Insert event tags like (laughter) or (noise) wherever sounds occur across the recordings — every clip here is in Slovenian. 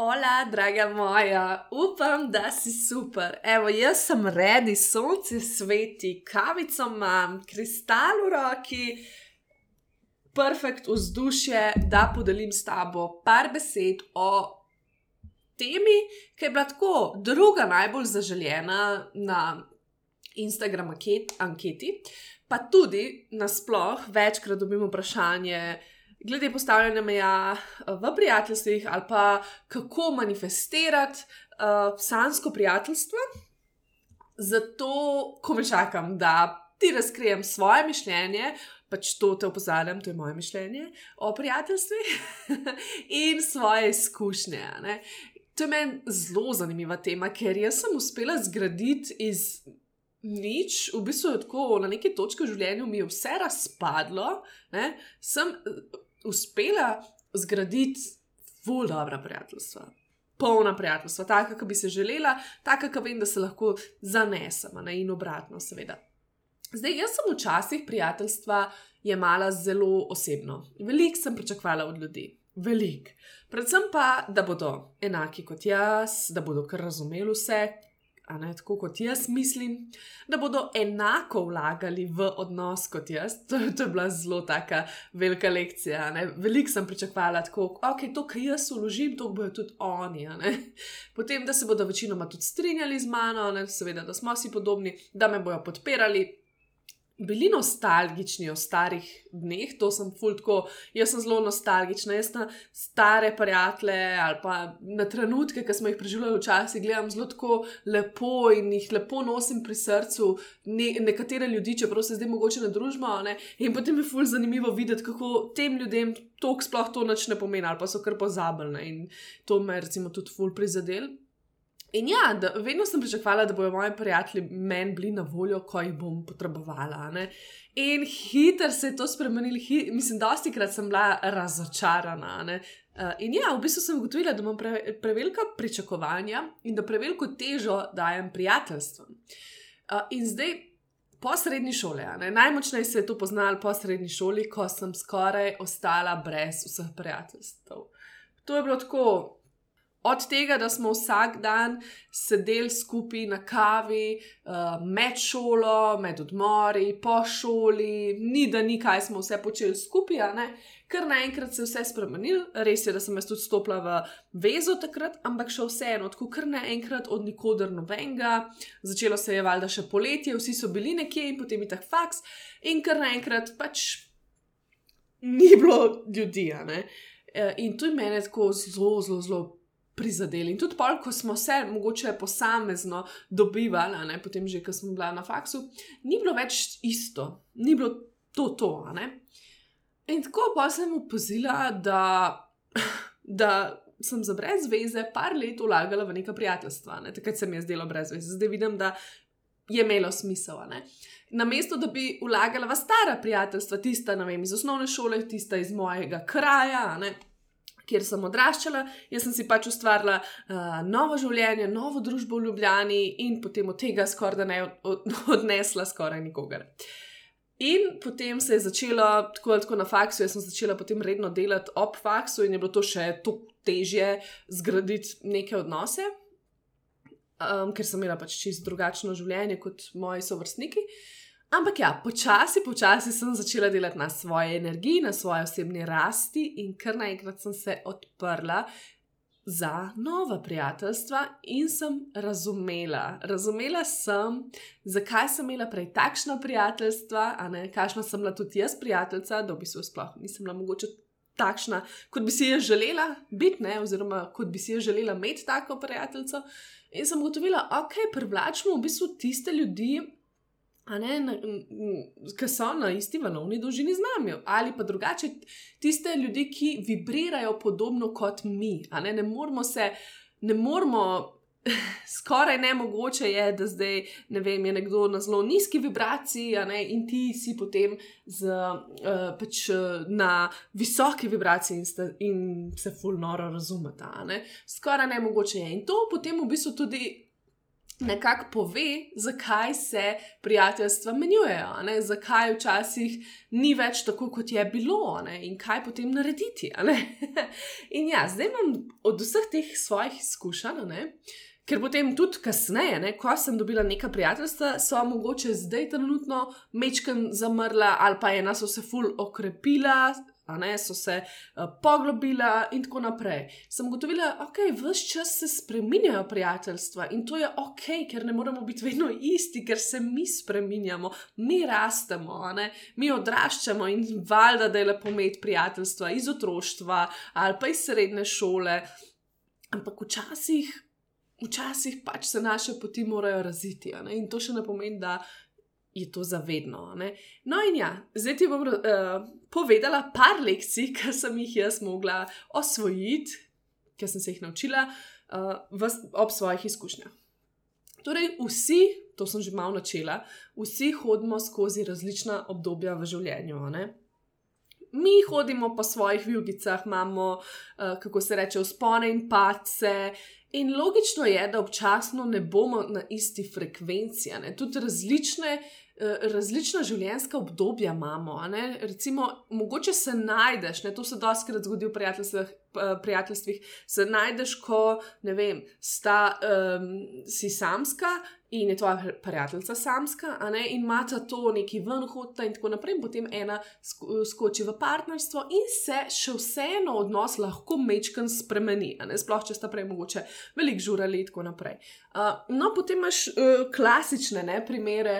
Ola, draga moja, upam, da si super. Evo, jaz sem redi, sonce sveti, kavico imam, kristal v roki, perfekt vzdušje, da podelim s tabo par besed o temi, ki je bila tako druga najbolj zaželjena na Instagram anketi, pa tudi nasplošno večkrat dobim vprašanje glede postavljanja meja eh, v prijateljstvih ali pa kako manifestirati uh, sansko prijateljstvo. Zato, ko me čakam, da ti razkrijem svoje mišljenje, pač to te opozarjam, to je moje mišljenje o prijateljstvih (laughs) in svoje izkušnje. Ne? To je meni zelo zanimiva tema, ker jaz sem uspela zgraditi iz nič, v bistvu je tako, na neki točki v življenju mi je vse razpadlo, ne? sem uspela zgraditi zelo dobra prijateljstva. Polna prijateljstva, taka, ki bi se želela, taka, ki vem, da se lahko zanesemo, in obratno, seveda. Zdaj, jaz sem včasih prijateljstva jemala zelo osebno. Veliko sem pričakovala od ljudi, veliko. Predvsem pa, da bodo enaki kot jaz, da bodo kar razumeli vse, ne, tako kot jaz mislim, da bodo enako vlagali v odnos kot jaz. (laughs) To, to je bila zelo taka velika lekcija. Veliko sem pričakovala, da okay, to, kar jaz uložim, to bodo tudi oni. (laughs) Potem, da se bodo večinoma tudi strinjali z mano, ne, seveda, da smo si podobni, da me bodo podpirali bili nostalgični o starih dneh, to sem fultko, jaz sem zelo nostalgična, jaz na stare prijatelje ali pa na trenutke, ki smo jih preživljali včasih, gledam zelo tako lepo in jih lepo nosim pri srcu, ne, nekatere ljudi, čeprav se zdaj mogoče na družbo, ne? in potem je fulj zanimivo videti, kako tem ljudem to sploh to noč ne pomeni ali pa so kar pozabljene in to me recimo tudi fulj prizadel. In ja, da, vedno sem pričakovala, da bodo moji prijatelji meni bili na voljo, ko jih bom potrebovala. Ne? In hitro se je to spremenilo, mislim, dosti krat sem bila razočarana. Uh, in ja, v bistvu sem ugotovila, da imam pre, prevelika pričakovanja in da preveliko težo dajem prijateljstvom. Uh, in zdaj, po srednji šoli, najmočneje se je to poznalo po srednji šoli, ko sem skoraj ostala brez vseh prijateljstv. To je bilo tako. Od tega, da smo vsak dan sedeli skupaj na kavi, uh, med šolo, med odmori, po šoli, ni da ni kaj smo vse počeli skupaj, ker naenkrat se je vse spremenil. Res je, da sem jaz tudi stopila v vezo takrat, ampak še vseeno, tako kar naenkrat od nikoder nobenega. Začelo se je valjda še poletje, vsi so bili nekje in potem je tak faks, in kar naenkrat pač ni bilo ljudi. Uh, in to je meni tako zelo, zelo, zelo prizadeli. In tudi pol, ko smo se mogoče posamezno dobivali, ne, potem že, ko smo bili na faksu, ni bilo več isto, ni bilo to to. In tako pa sem upozila, da, da sem za brez veze par let vlagala v neka prijateljstva. Ne. Takrat se mi je zdelo brez veze, zdaj vidim, da je imelo smisel. Na mesto, da bi vlagala v stara prijateljstva, tista vem, iz osnovne šole, tista iz mojega kraja, ne, kjer sem odraščala, jaz sem si pač ustvarila uh, novo življenje, novo družbo v Ljubljani in potem od tega skoraj da ne od, (laughs) odnesla skoraj nikogar. In potem se je začelo, tako ali tako na faksu, jaz sem začela potem redno delati ob faksu in je bilo to še toliko težje zgraditi neke odnose, um, ker sem imela pač čisto drugačno življenje kot moji sovrstniki. Uh, Ampak ja, počasi, počasi sem začela delati na svoji energiji, na svoji osebni rasti, in kar naenkrat sem se odprla za nova prijateljstva in sem razumela. Razumela sem, zakaj sem imela prej takšna prijateljstva, a ne kakšna sem bila tudi jaz, prijateljica, da v bistvu sploh nisem bila mogoče takšna, kot bi si jaz želela biti, ne? oziroma kot bi si jaz želela imeti tako prijateljico. In sem ugotovila, ok, privlačimo v bistvu tiste ljudi ki so na isti valovni dolžini z nami, ali pa drugače, tiste ljudi, ki vibrirajo podobno kot mi. Ne? Ne moramo se, ne moramo (laughs) skoraj nemogoče je, da zdaj ne vem, je nekdo na zelo nizki vibraciji ne, in ti si potem z, uh, pač, uh, na visoki vibraciji in, sta, in se fulnoro razumete. Skoraj nemogoče je. In to potem v bistvu tudi nekako pove, zakaj se prijateljstva menjujejo, ne? zakaj včasih ni več tako, kot je bilo, ne? in kaj potem narediti. (laughs) in ja, zdaj imam od vseh teh svojih izkušenj, ker potem tudi kasneje, ne? ko sem dobila neka prijateljstva, so mogoče zdaj trenutno mečken zamrla, ali pa ena so se ful okrepila, ne, so se uh, poglobila in tako naprej. Sem ugotovila, da okay, vse čas se spremenjajo prijateljstva in to je ok, ker ne moramo biti vedno isti, ker se mi spremenjamo, mi rastemo, mi odraščamo in valjda, da je lepo imeti prijateljstva iz otroštva ali pa iz srednje šole. Ampak včasih, včasih pač se naše poti morajo raziti. In to še ne pomeni, da je to zavedno. Ne? No, in ja, zdaj ti bom uh, povedala par lekcij, (laughs) ki sem jih jaz mogla osvojiti, ki sem se jih naučila uh, v, ob svojih izkušnjah. Torej, vsi, to sem že malo načela, vsi hodimo skozi različna obdobja v življenju. Ne? Mi hodimo po svojih vjugicah, imamo, uh, kako se reče, spone in pace. In logično je, da občasno ne bomo na isti frekvenci, tudi različne Eh, različna življenjska obdobja imamo. Recimo, mogoče se najdeš, ne, to se doskrat zgodi v prijateljstvih, eh, prijateljstvih, se najdeš, ko vem, sta, um, si samska in je tvoja prijateljica samska, in imata to neki vrhota in tako naprej, in potem ena skoči v partnerstvo in se še vseeno odnos lahko mečken spremeni, sploh če sta prej mogoče veliko žurali in tako naprej. Uh, no, potem imaš uh, klasične ne, primere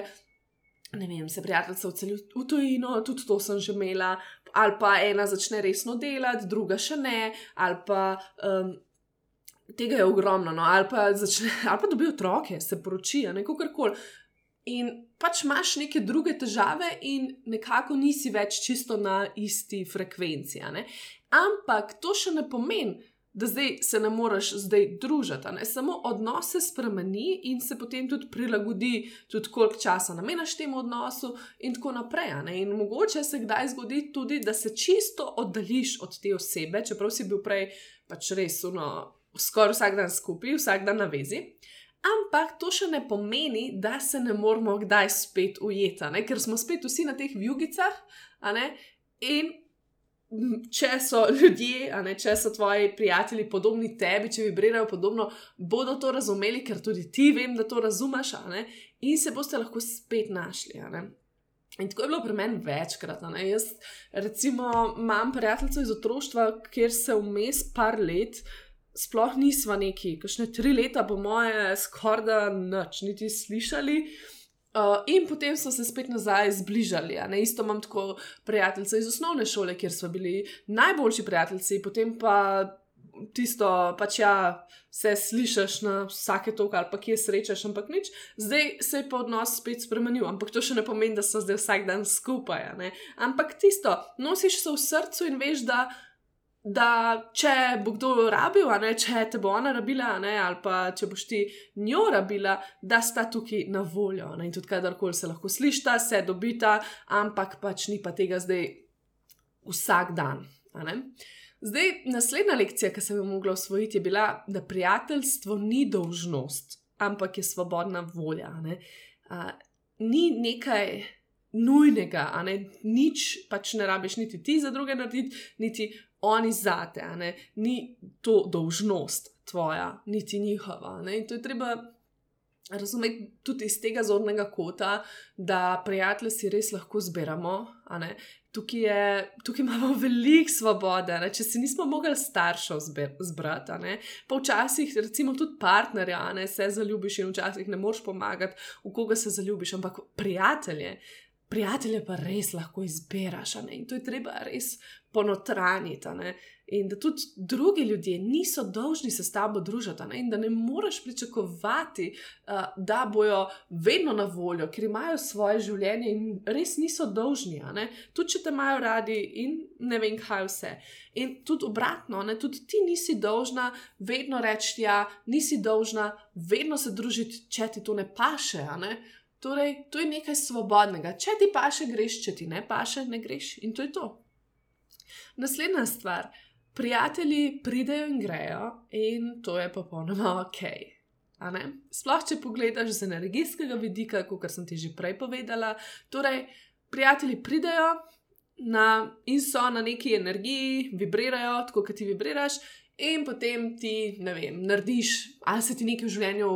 ne vem, se prijateljica odseli v tujino, tudi to sem že imela, ali pa ena začne resno delati, druga še ne, ali pa um, tega je ogromno, no, ali pa začne, (laughs) ali pa dobijo otroke, se poročijo, neko karkoli. In pač imaš neke druge težave, in nekako nisi več čisto na isti frekvenci. Ampak to še ne pomeni, da zdaj se ne moreš zdaj družiti. Ne? Samo odnos se spremeni in se potem tudi prilagodi, tudi koliko časa namenaš temu odnosu, in tako naprej. In mogoče se kdaj zgodi tudi, da se čisto oddališ od te osebe, čeprav si bil prej pač res uno, skoraj vsak dan skupaj, vsak dan na vezi. Ampak to še ne pomeni, da se ne moramo kdaj spet ujeti, ker smo spet vsi na teh vjugicah. In če so ljudje, ne, če so tvoji prijatelji podobni tebi, če vibrirajo podobno, bodo to razumeli, ker tudi ti vem, da to razumeš, ne, in se boste lahko spet našli. In tako je bilo pri meni večkrat. Jaz, recimo, imam prijateljico iz otroštva, kjer se vmes par let. Sploh nismo neki, kakšne tri leta, po moje, skoraj da nič, niti slišali. Uh, Uh, in potem so se spet nazaj zbližali. Ne? Isto imam tako prijateljice iz osnovne šole, kjer smo bili najboljši prijatelji, potem pa tisto, pač ja, se slišiš na vsake toke ali pa kje srečaš, ampak nič. Zdaj se je pa odnos spet spremenil, ampak to še ne pomeni, da so zdaj vsak dan skupaj. Ampak tisto, nosiš se v srcu in veš, da da če bo kdo rabil, ne, če te bo ona rabila, ne, ali pa če boš ti njo rabila, da sta tukaj na voljo. Ne, in tudi kadarkoli se lahko slišta, se dobita, ampak pač ni pa tega zdaj vsak dan. Zdaj, naslednja lekcija, ki sem jo mogla osvojiti, je bila, da prijateljstvo ni dolžnost, ampak je svobodna volja. Ne. A, ni nekaj nujnega, ne. nič pač ne rabiš niti ti za druge narediti, niti oni zate, ni to dolžnost tvoja, niti njihova. Ne? In to je treba razumeti tudi iz tega zornega kota, da prijatelje si res lahko zbiramo. Tukaj, je, tukaj imamo (laughs) veliko svobode, ne? če si nismo mogli staršev zbrati, pa včasih, recimo, tudi partnerja, ne? se zaljubiš in včasih ne moreš pomagati, v koga se zaljubiš, ampak prijatelje prijatelje pa res lahko izbiraš, in to je treba res ponotraniti. In da tudi drugi ljudje niso dolžni se s tabo družiti, in da ne moreš pričakovati, uh, da bojo vedno na voljo, ker imajo svoje življenje in res niso dolžni. Tudi če te imajo radi in ne vem, kaj vse. In tudi obratno, ne? tudi ti nisi dolžna vedno reči, ja, nisi dolžna vedno se družiti, če ti to ne paše. Ne? Torej, to je nekaj svobodnega. Če ti paše, greš, če ti ne paše, ne greš. In to je to. Naslednja stvar. Prijatelji pridejo in grejo, in to je popolnoma ok. Sploh, če pogledaš z energijskega vidika, kot sem ti že prej povedala. Torej, prijatelji pridejo na, in so na neki energiji, vibrirajo, tako kot ti vibriraš, in potem ti, ne vem, narediš, ali se ti nekaj v življenju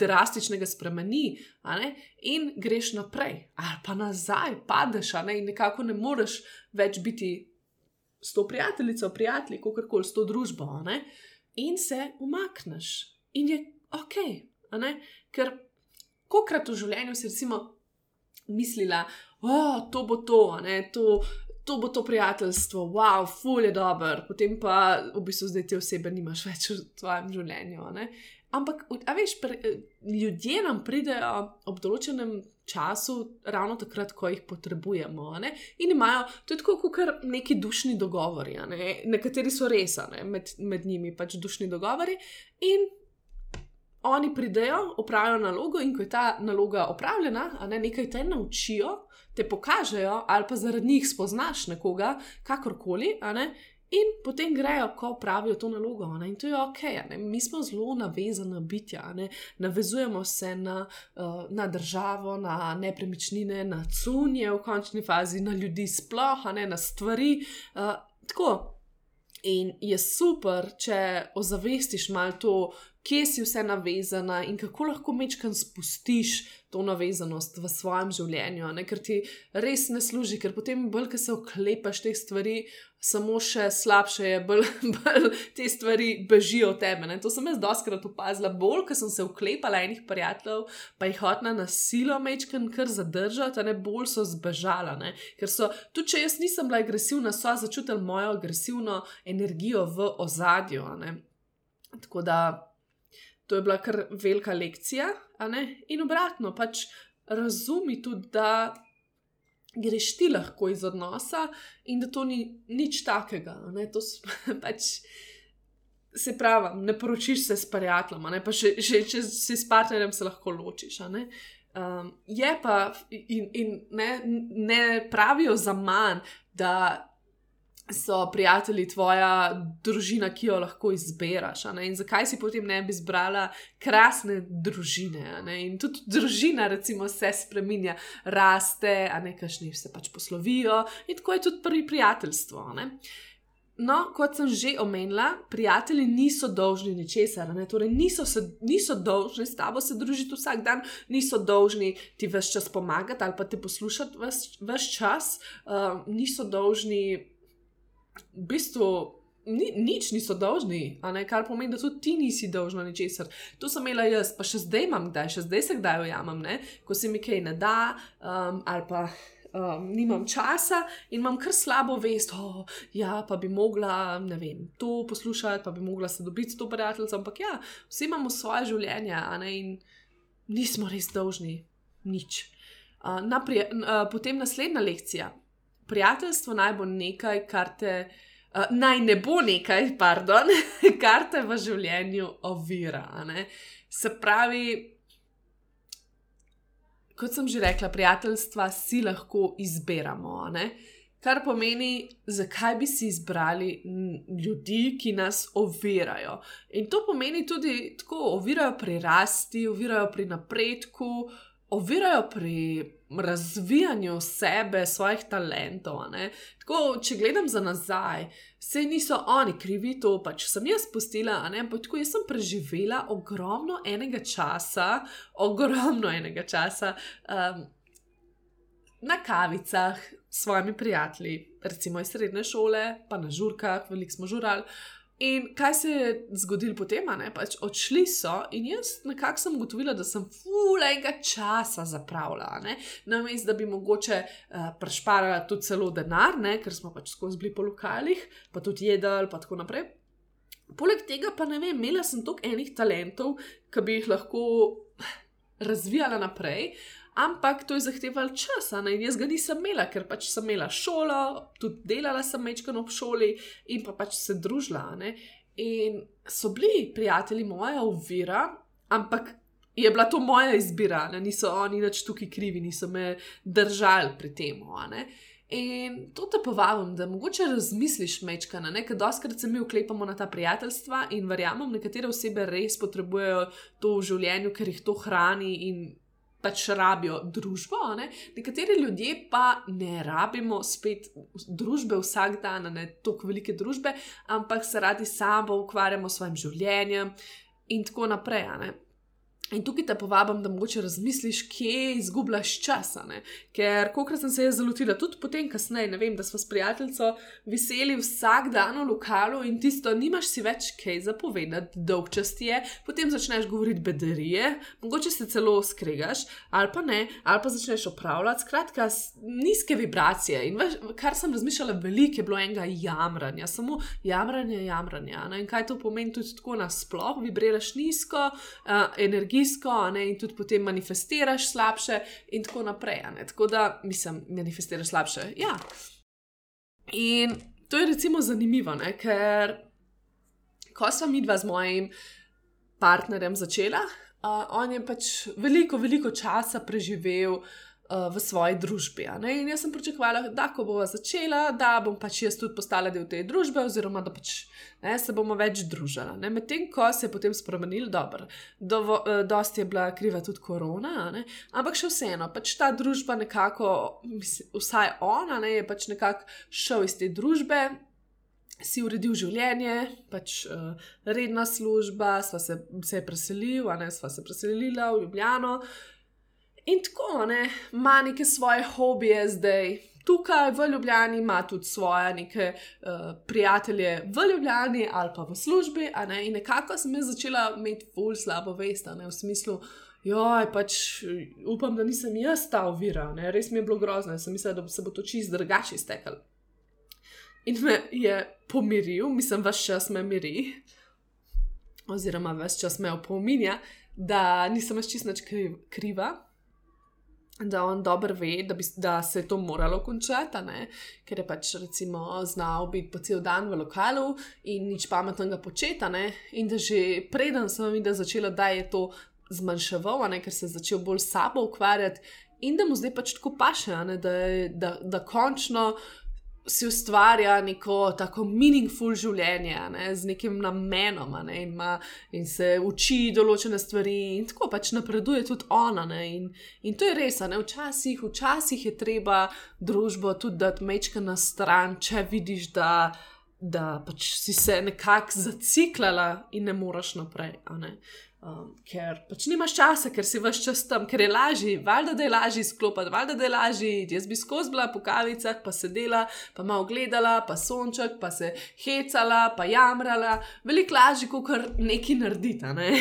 drastičnega spremeni, in greš naprej, ali pa nazaj, padeš, in nekako ne moreš več biti s to prijateljico, prijatelji, kako koli s to družbo, in se umakneš, in je ok, ker kokrat v življenju si recimo mislila, oh, to bo to, ne, to to bo to prijateljstvo, wow, ful je dober, potem pa v bistvu zdaj te osebe nimaš več v tvojem življenju. Ne? Ampak, a veš, pre, ljudje nam pridejo ob določenem času, ravno takrat, ko jih potrebujemo. Ne? In imajo, to je tako, kot neki dušni dogovori. Ne? Nekateri so res, ne? med, med njimi pač dušni dogovori. In oni pridejo, opravijo nalogo, in ko je ta naloga opravljena, ne? nekaj te naučijo, te pokažejo, ali pa zaradi njih spoznaš nekoga, kakorkoli, in potem grejo, ko pravijo to nalogo. In to je ok, mi smo zelo navezani bitja, navezujemo se na, uh, na državo, na nepremičnine, na cunje v končni fazi, na ljudi sploh, na stvari. Uh, tako. In je super, če ozavestiš malo to, kje si vse navezana in kako lahko mečkam spustiš to navezanost v svojem življenju, ne? ker ti res ne služi, ker potem bolj, ki se oklepaš teh stvari, samo še slabše je, bolj, (laughs) bolj te stvari bežijo od tebe. Ne? To sem jaz doskrat opazila, bolj, ker sem se oklepala enih prijateljev, pa jih hotna na silo mečkam kar zadržati, ne bolj so zbežala. Ne? Ker so, tudi če jaz nisem bila agresivna, so začutili mojo agresivno energijo v ozadju. Tako da to je bila kar velika lekcija, in obratno, pač razumi tudi, da greš ti lahko iz odnosa in da to ni nič takega. To (laughs) pač, se pravi, ne poročiš se s prijateljem, pa še, še če si s partnerjem, se lahko ločiš. Um, je pa, in, in ne, ne pravijo za manj, da so prijatelji tvoja družina, ki jo lahko izbiraš. In zakaj si potem ne bi izbrala krasne družine? In tudi družina, recimo, se spremenja, raste, a nekajšni se pač poslovijo, in tako je tudi pri prijateljstvu. No, kot sem že omenila, prijatelji niso dolžni ničesar, torej niso, se, niso dolžni s tabo se družiti vsak dan, niso dolžni ti več čas pomagati ali pa te poslušati več čas, uh, niso dolžni v bistvu ni, nič niso dolžni, kar pomeni, da tudi ti nisi dolžna ničesar. To sem imela jaz, pa še zdaj imam, kdaj, še zdaj se kdaj ujamem, ne? ko se mi kaj ne da, um, ali pa um, nimam časa in imam kar slabo vest, oh, ja, bi mogla vem, to poslušati, pa bi mogla se dobiti s to prijateljico. Ampak ja, vsi imamo svoje življenje in nismo res dolžni nič. Uh, naprej, uh, potem naslednja lekcija prijateljstvo naj bo nekaj, kar te. Uh, naj ne bo nekaj, (laughs) pardon, (laughs) kar te v življenju ovira. Se pravi, kot sem že rekla, prijateljstva si lahko izberemo. Kar pomeni, zakaj bi si izbrali ljudi, ki nas ovirajo. In to pomeni tudi, da ovirajo pri rasti, ovirajo pri napredku, ovirajo pri razvijanju sebe, svojih talentov. Tako, če gledam za nazaj, se niso oni krivi, to pač sem jaz spustila, ampak tako jaz sem preživela ogromno enega časa, ogromno enega časa um, na kavicah s svojimi prijatelji, recimo iz srednje šole, pa na žurkah, veliko smo žurali. In kaj se je zgodilo potem, ne? pač odšli so, in jaz nekako sem ugotovila, da sem fulega časa zapravila, na mestu, da bi mogoče uh, prešparala tudi celo denar, ne? ker smo pač skozi bili po lokalih, pa tudi jedli, pa tako naprej. Poleg tega pa ne vem, imela sem toliko enih talentov, ki bi jih lahko razvijala naprej, ampak to je zahtevalo čas, in jaz ga nisem imela, ker pač sem imela šolo, tudi delala sem mečkano v šoli in pa pač se družila. Ne? In so bili prijatelji moja uvira, ampak je bila to moja izbira, ne? niso oni več tukaj krivi, niso me držali pri tem. In to te povabim, da mogoče razmisliš mečkana, ker doskrat se mi uklepamo na ta prijateljstva in verjamem, nekatere osebe res potrebujejo to v življenju, ker jih to hrani in pač rabijo družbo. Ne? Nekateri ljudje pa ne rabimo spet družbe vsak dan, ne toliko velike družbe, ampak se radi sabo ukvarjamo s svojim življenjem in tako naprej. In tukaj te povabim, da mogoče razmisliš, kje izgubljaš čas. Ker, kot sem se jaz zalotila, tudi potem, kasneje, ne vem, da smo s prijateljico veseli vsak dan v lokalu in tisto, nimaš si več kaj zapovedati, dolg čas ti je, potem začneš govoriti bedarije, mogoče se celo skregaš, ali pa ne, ali pa začneš opravljati. Skratka, nizke vibracije. In veš, kar sem razmišljala, veliko je bilo enega jamranja, samo jamranje, jamranje. In kaj to pomeni tudi tako nasplošno, vibriraš nizko, uh, energijo energijsko, ne, in tudi potem manifestiraš slabše, in tako naprej. Tako da, mislim, manifestiraš slabše. Ja. In to je recimo zanimivo, ne, ker ko sem midva z mojim partnerjem začela, uh, on je pač veliko, veliko časa preživel. Uh, v svoji družbi. In jaz sem pričakovala, da ko bomo začela, da bom pač jaz tudi postala del te družbe, oziroma da pač ne, se bomo več družili. Medtem ko se je potem spremenil, dobro, dovo, eh, dosti je bila kriva tudi korona, ne, ampak še vseeno, pač ta družba nekako, mislim, vsaj ona ne, je pač nekako šel iz te družbe. Si uredil življenje, pač uh, redna služba, sva se, se je preselil, a ne sva se preselila v Ljubljano. In tako, ne, ima neke svoje hobije zdaj, tukaj v Ljubljani, ima tudi svoje neke uh, prijatelje v Ljubljani ali pa v službi. Ne? In nekako sem jaz začela imeti ful slabo vest, ne? v smislu. Joj, pač upam, da nisem jaz ta ovira, ne? res mi je bilo grozno, sem mislila, da se bo to čist drugače iztekel. In me je pomiril, mislim, vaš čas me miri, oziroma vaš čas me opominja, da nisem več čist nič kriva, da on dobro ve, da, bi, da se je to moralo končati, ker je pač recimo znal biti po cel dan v lokalu in nič pametnega početi. In da že preden sem videl, začela, da je to zmanjševal, ker se je začel bolj s sabo ukvarjati. In da mu zdaj pač tako paše, da, da, da končno si ustvarja neko tako meaningful življenje, ne, z nekim namenom, ne, in, ma, in se uči določene stvari, in tako pač napreduje tudi ona. Ne, in, in to je res, ne, včasih, včasih je treba družbo tudi dati mečka na stran, če vidiš, da, da pač si se nekako zaciklala in ne moreš naprej. Um, ker pač nimaš časa, ker si vse čas tam, ker je lažje, valjda da je lažje izklopiti, valjda da je lažje. Jaz bi skozi bila po kavicah, pa sedela, pa malo gledala, pa sonček, pa se hecala, pa jamrala. Veliko lažje, kot kar neki naredita, ne?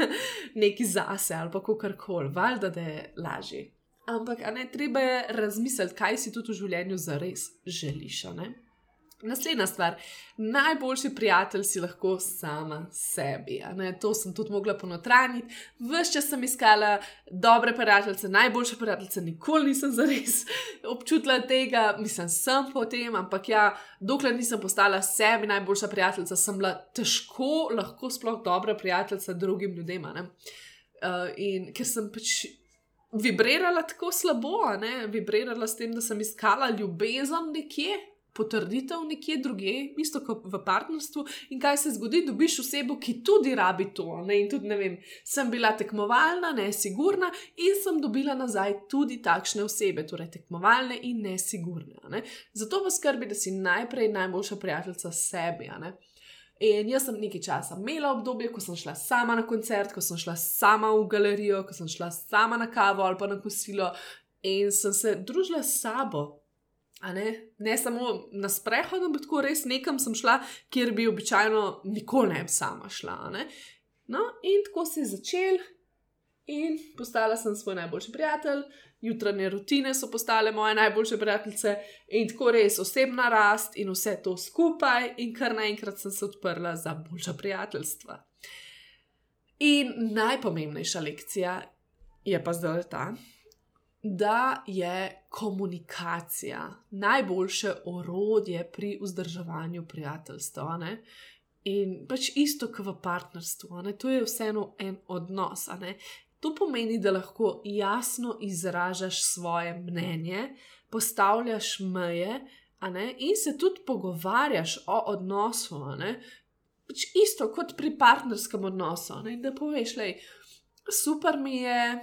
(laughs) neki zase ali pa kar koli, valjda da je lažje. Ampak ne, treba je razmisliti, kaj si tudi v življenju zares želiš. Naslednja stvar, najboljši prijatelj si lahko sama sebi. To sem tudi mogla ponotraniti. Ves čas sem iskala dobre prijatelje, najboljše prijatelje, nikoli nisem zares (laughs) občutila tega, mislim, sem po tem, ampak ja, dokler nisem postala sebi najboljša prijateljica, sem bila težko lahko sploh dobra prijateljica drugim ljudem. Uh, in ker sem pač. Vibrirala tako slabo, ne? vibrirala s tem, da sem iskala ljubezen nekje, potrditev nekje drugje, isto kot v partnerstvu. In kaj se zgodi, dobiš osebo, ki tudi rabi to. Ne? In tudi, ne vem, sem bila tekmovalna, nesigurna in sem dobila nazaj tudi takšne osebe, torej tekmovalne in nesigurne. Ne? Zato vas skrbi, da si najprej najboljša prijateljica sebi. In jaz sem nekaj časa imela obdobje, ko sem šla sama na koncert, ko sem šla sama v galerijo, ko sem šla sama na kavo ali pa na kosilo in sem se družila s sabo, Ne? ne samo na sprehod, ampak tako res nekam sem šla, kjer bi običajno nikoli ne bi sama šla. No, in tako se je začel, in postala sem svoj najboljši prijatelj, jutranje rutine so postale moje najboljše prijateljice, in tako res osebna rast in vse to skupaj, in kar naenkrat sem se odprla za boljša prijateljstva. In najpomembnejša lekcija je pa zdaj ta, da je komunikacija najboljše orodje pri vzdrževanju prijateljstva. Ne? In pač isto kot v partnerstvu, ne? to je vseeno en odnos. To pomeni, da lahko jasno izražaš svoje mnenje, postavljaš meje in se tudi pogovarjaš o odnosu. Pač isto kot pri partnerskem odnosu. Ne? Da poveš, da super mi je,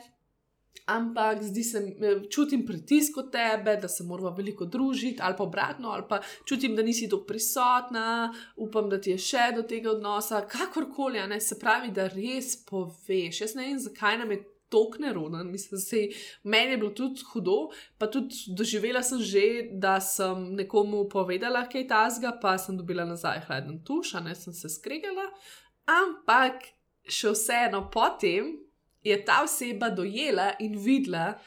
ampak zdi se eh, čutim pritisk od tebe, da se moramo veliko družiti, ali pa obratno, ali pa čutim, da nisi tu prisotna, upam, da ti je še do tega odnosa, kakorkoli, ne se pravi, da res poveš. Jaz ne vem, zakaj nam je. Tok neroden, mislim, da meni je bilo tudi hudo, pa tudi doživela sem že, da sem nekomu povedala, kaj je tazga, pa sem dobila nazaj hladen tuš, a ne sem se skregala. Ampak še vseeno potem, je ta oseba dojela in videla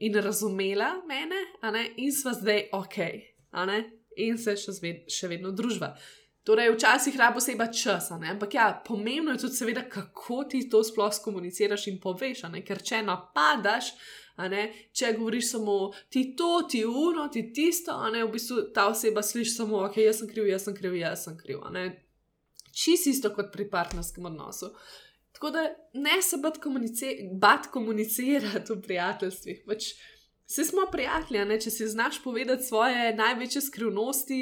in razumela mene, in sva zdaj ok, in se še, zved, še vedno družba. Torej, včasih rabo oseba časa, ampak ja, pomembno je tudi, seveda, kako ti to sploh komuniciraš in poveš, ker če napadaš. Ne, če govoriš samo ti to, ti uno, ti tisto, a ne v bistvu ta oseba sliši samo, ok, jaz sem kriv, jaz sem kriv, jaz sem kriv. Čisto isto kot pri partnerskem odnosu. Uh, Tako da ne se bati komunicirati komunici v prijateljstvih. Pač, Vsi smo prijatelji, ne? če si znaš povedati svoje največje skrivnosti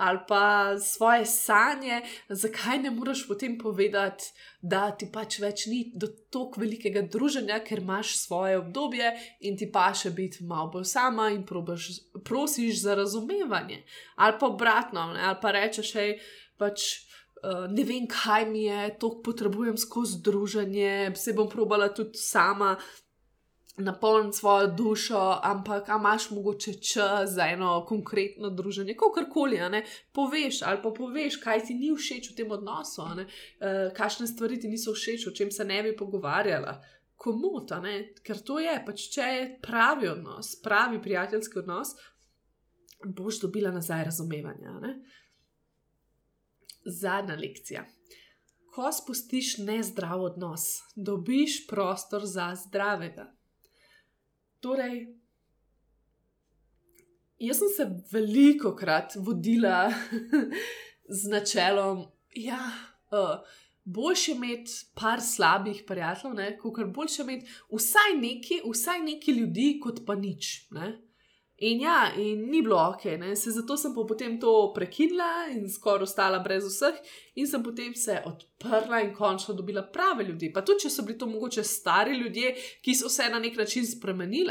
ali pa svoje sanje, zakaj ne moreš potem povedati, da ti pač več ni do tako velikega druženja, ker imaš svoje obdobje in ti pa še biti malo bolj sama in probaš, prosiš za razumevanje. Ali pa obratno, ne? ali pa rečeš, hej, pač. Eh, ne vem, kaj mi je, to potrebujem skozi družanje, se bom probala tudi sama napolniti svojo dušo, ampak imaš mogoče čas za eno konkretno družanje, kakorkoli, poveš ali pa poveš, kaj ti ni všeč v tem odnosu, uh, kakšne stvari ti niso všeč, o čem se ne bi pogovarjala. Komu ta ne? Ker to je, pač če je pravi odnos, pravi prijateljski odnos, boš dobila nazaj razumevanje. Uh, Zadnja lekcija. Ko spustiš nezdrav odnos, dobiš prostor za zdravega. Torej, jaz sem se veliko krat vodila (laughs) z načelom, da ja, uh, boš imeti par slabih prijateljev, kot kar boš imeti vsaj neki, vsaj neki ljudi, kot pa nič. Ne? In ja, in ni bilo ok, ne? se zato sem po potem to prekinila in skoraj ostala brez vseh, in sem potem se odprla in končno dobila prave ljudi. Pa tudi, če so bili to mogoče stari ljudje, ki so se na nek način spremenili,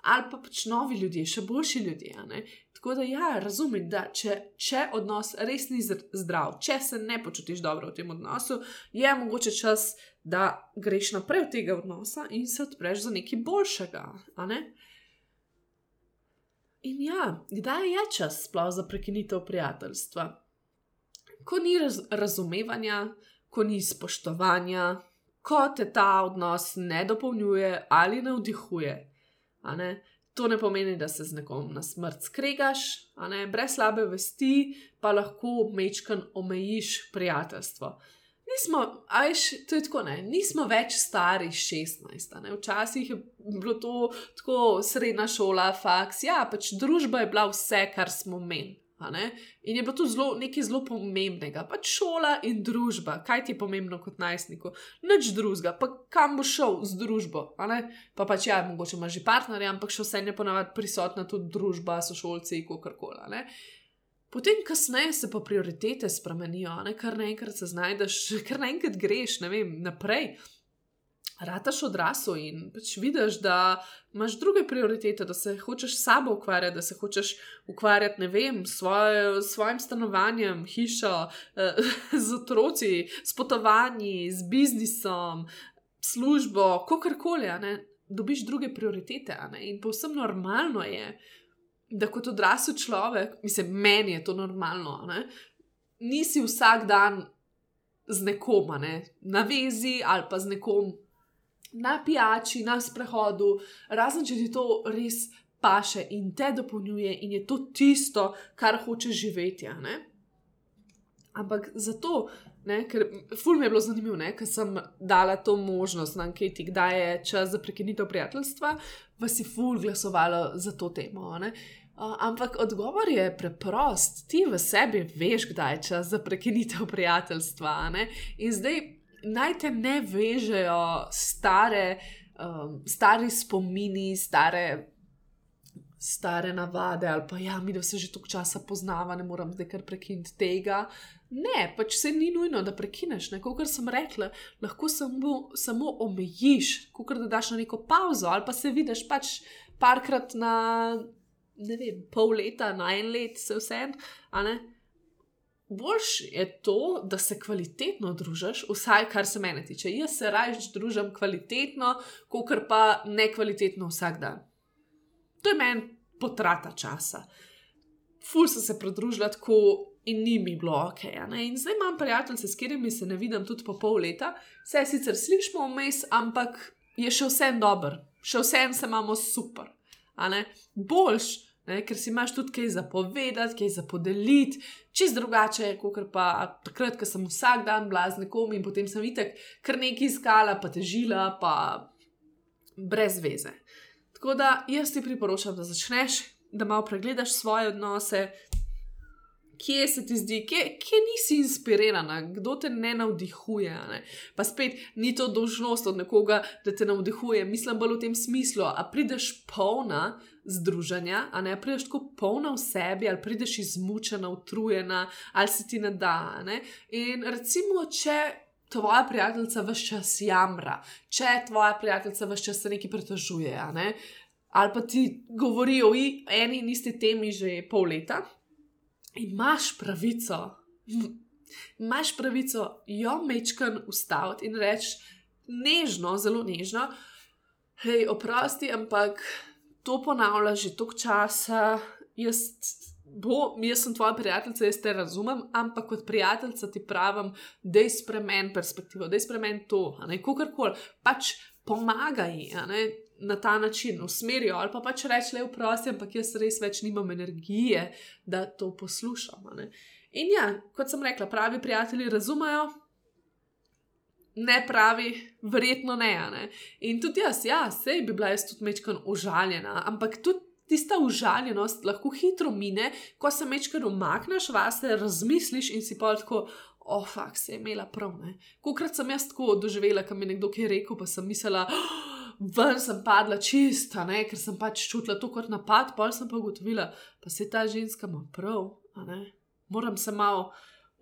ali pa pač novi ljudje, še boljši ljudje. Tako da ja, razumem, da če, če odnos res ni zdrav, če se ne počutiš dobro v tem odnosu, je mogoče čas, da greš naprej od tega odnosa in se odpreš za nekaj boljšega. Ne? In ja, kdaj je čas sploh za prekinitev prijateljstva? Ko ni raz razumevanja, ko ni spoštovanja, ko te ta odnos ne dopolnjuje ali ne vdihuje. Ne? To ne pomeni, da se z nekom na smrt skregaš, brez slabe vesti pa lahko mečkan omejiš prijateljstvo nismo, ajš, to je tako, ne, nismo več stari 16. Ne. Včasih je bilo to tako srednja šola, faks, ja, pač družba je bila vse, kar smo imeli. In je bilo to zelo, nekaj zelo pomembnega, pač šola in družba. Kaj ti je pomembno kot najstniku? Nič drugega, pa kam bo šel z družbo. Pa pač ja, mogoče ima že partnerja, ampak še vse je ponavadi prisotna tudi družba, sošolci, kako koli. Potem, kasneje se pa prioritete spremenijo, ne? kar naenkrat se znajdeš, (laughs) kar naenkrat greš vem, naprej. Rataš odrasel in pač vidiš, da imaš druge prioritete, da se hočeš sabo ukvarjati, da se hočeš ukvarjati, ne vem, s svoj, svojim stanovanjem, hišo, eh, (laughs) z otroci, s potovanji, z biznisom, službo, kakorkoli. Dobiš druge prioritete in povsem normalno je, da kot odrasel človek, mislim, meni je to normalno, ne? nisi vsak dan z nekom, ne? na vezi ali pa z nekom na pijači, na sprehodu, razen če ti to res paše in te dopolnjuje in je to tisto, kar hočeš živeti. Ampak zato, ne, ker ful mi je bilo zanimivo, ker sem dala to možnost na anketi, kdaj je čas za prekinitev prijateljstva, pa si ful glasovalo za to temo. Uh, ampak odgovor je preprost. Ti v sebi veš, kdaj je čas za prekinitev prijateljstva. Ne? In zdaj naj te ne vežejo stare, um, stari spomini, stare stare navade, ali pa ja, mi da se že toliko časa poznava, ne moram zdaj kar prekiniti tega. Ne, pač se ni nujno, da prekineš. Kot sem rekla, lahko samo, samo omejiš, kot da daš na neko pauzo, ali pa se vidiš pač parkrat na, ne vem, pol leta, na en let, se vse en. Boljš je to, da se kvalitetno družiš, vsaj kar se mene tiče. Jaz se raje družim kvalitetno, kot pa nekvalitetno vsak dan. To je meni potrata časa. Ful sem se pridružila tako in ni mi bilo ok. In zdaj imam prijatelje, s katerimi se ne vidim tudi po pol leta, vse sicer slišimo vmes, ampak je še vsem dober, še vsem se imamo super. Boljš, ne? ker si imaš tudi kaj zapovedati, kaj zapodeliti, čez drugače, kot pa takrat, ko sem vsak dan bila z nekom in potem sem videla, kar nekaj iskala, pa težila, pa brez veze. Tako da jaz ti priporočam, da začneš, da malo pregledaš svoje odnose, kje se ti zdi, kje, kje nisi inspirirana, kdo te ne navdihuje. Ne? Pa spet ni to dožnost od nekoga, da te navdihuje, mislim bolj v tem smislu, a prideš polna. Združenja, a ne prideš tako polna v sebi, ali prideš izmučena, utrujena, ali se ti ne da. Ne? In recimo, če tvoja prijateljica vse čas jamra, če tvoja prijateljica vse čas se nekaj pritožuje, ne? ali pa ti govori o eni in isti temi že pol leta, imaš pravico, imaš pravico jo mečkan ustaviti in reči nežno, zelo nežno, hej, oprosti, ampak to ponavlja že toliko časa, jaz bo, jaz sem tvoja prijateljica, jaz te razumem, ampak kot prijateljica ti pravim, da je spremen perspektivo, da je spremen to, kako koli, pač pomagaj na ta način, usmerijo ali pa pač reči, le vprosti, ampak jaz res več nimam energije, da to poslušam. In ja, kot sem rekla, pravi prijatelji razumejo. Ne pravi, verjetno ne, ne. In tudi jaz, ja, sej bi bila jaz tudi mečkan užaljena, ampak tudi tista užaljenost lahko hitro mine, ko se mečkar umakneš, vase razmisliš in si pa tako, o, oh, se je imela prav. Kokrat sem jaz tako doživela, kam je nekdo kaj rekel, pa sem mislila, oh, ven sem padla čista, ne? ker sem pač čutila to kot napad, pa sem pa ugotovila, pa se ta ženska ima prav, moram se malo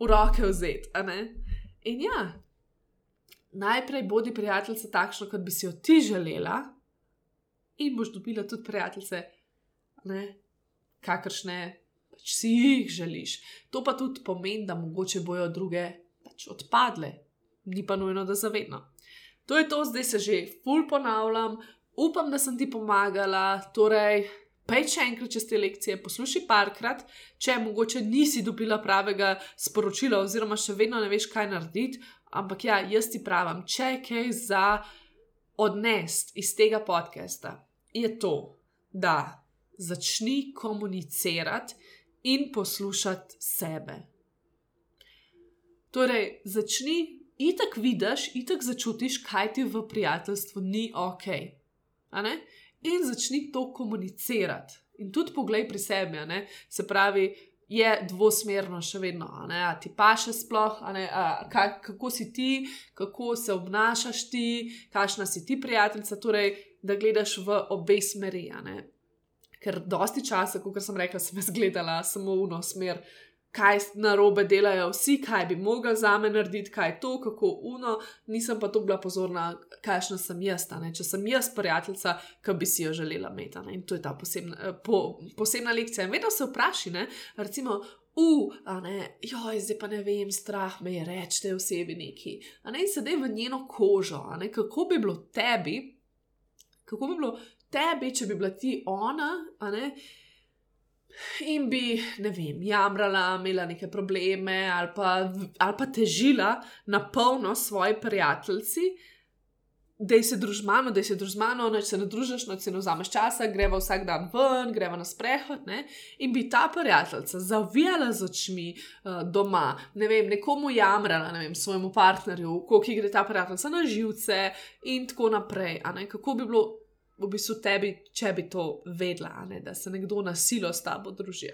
v roke vzeti. In ja. Najprej bodi prijateljica takšna, kot bi si jo ti želela, in boš dobila tudi prijateljice, ne, kakršne pač si jih želiš. To pa tudi pomeni, da mogoče bojo druge pač odpadle, ni pa nujno, da zavedno. To je to, zdaj se že ful ponavljam, upam, da sem ti pomagala. Torej, pej še enkrat čez te lekcije, poslušaj parkrat, če mogoče nisi dobila pravega sporočila, oziroma še vedno ne veš, kaj narediti. Ampak ja, jaz ti pravim, če je kaj za odnest iz tega podcasta, je to, da začni komunicirati in poslušati sebe. Torej, začni, itak vidiš, itak začutiš, kaj ti v prijateljstvu ni ok. In začni to komunicirati. In tudi poglej pri sebi, se pravi, je dvosmerno še vedno, a ti pa še sploh, a a, kaj, kako si ti, kako se obnašaš ti, kakšna si ti prijateljica, torej, da gledaš v obe smeri ker dosti časa, kot sem rekla, sem zgledala samo v eno smer, kaj na robe delajo vsi, kaj bi mogli za me narediti, kaj je to, kako uno, nisem pa to bila pozorna, kakšna sem jaz, ne? če sem jaz prijateljica, ki bi si jo želela imeti. In to je ta posebna, eh, po, posebna lekcija. In vedno se vpraši, ne? recimo. U, a ne, joj, zdaj pa ne vem, strah me je reči tej osebi neki. A ne, sedaj v njeno kožo, a ne, kako bi bilo tebi, kako bi bilo tebi, če bi bila ti ona, ne, in bi, ne vem, jamrala, imela neke probleme ali pa, ali pa težila na polno svoji prijateljici, da se družiš z mano, da se družiš z mano, noč se ne družiš, noč se ne vzameš časa, greva vsak dan ven, greva na sprehod. Ne? In bi ta prijateljica zavijala z očmi uh, doma, ne vem, nekomu jamrala, ne vem, svojemu partnerju, koliko gre ta prijateljica na živce in tako naprej. Kako bi bilo v bistvu tebi, če bi to vedela, ne, da se nekdo na silo s tabo druži.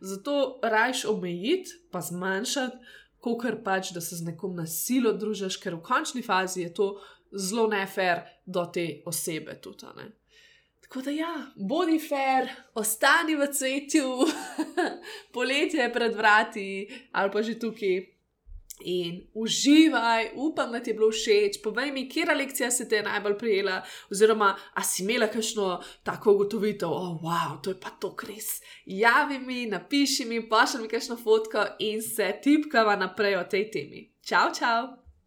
Zato rajš omejiti, pa zmanjšati, kot pač, da se z nekom na silo družiš, ker v končni fazi je to zelo nefer do te osebe. Tudi, Tako da, ja, bodi fair, ostani v cvetju, (laughs) poletje je pred vrati ali pa že tukaj in uživaj, upam, da ti je bilo všeč. Povej mi, kje lekcija se ti je najbolj prijela, oziroma a si imela kakšno tako ugotovitev, oh, wow, to je pa to res. Javi mi, napiši mi, pošlji mi kakšno fotko in se tipkava naprej o tej temi. Čau, čau!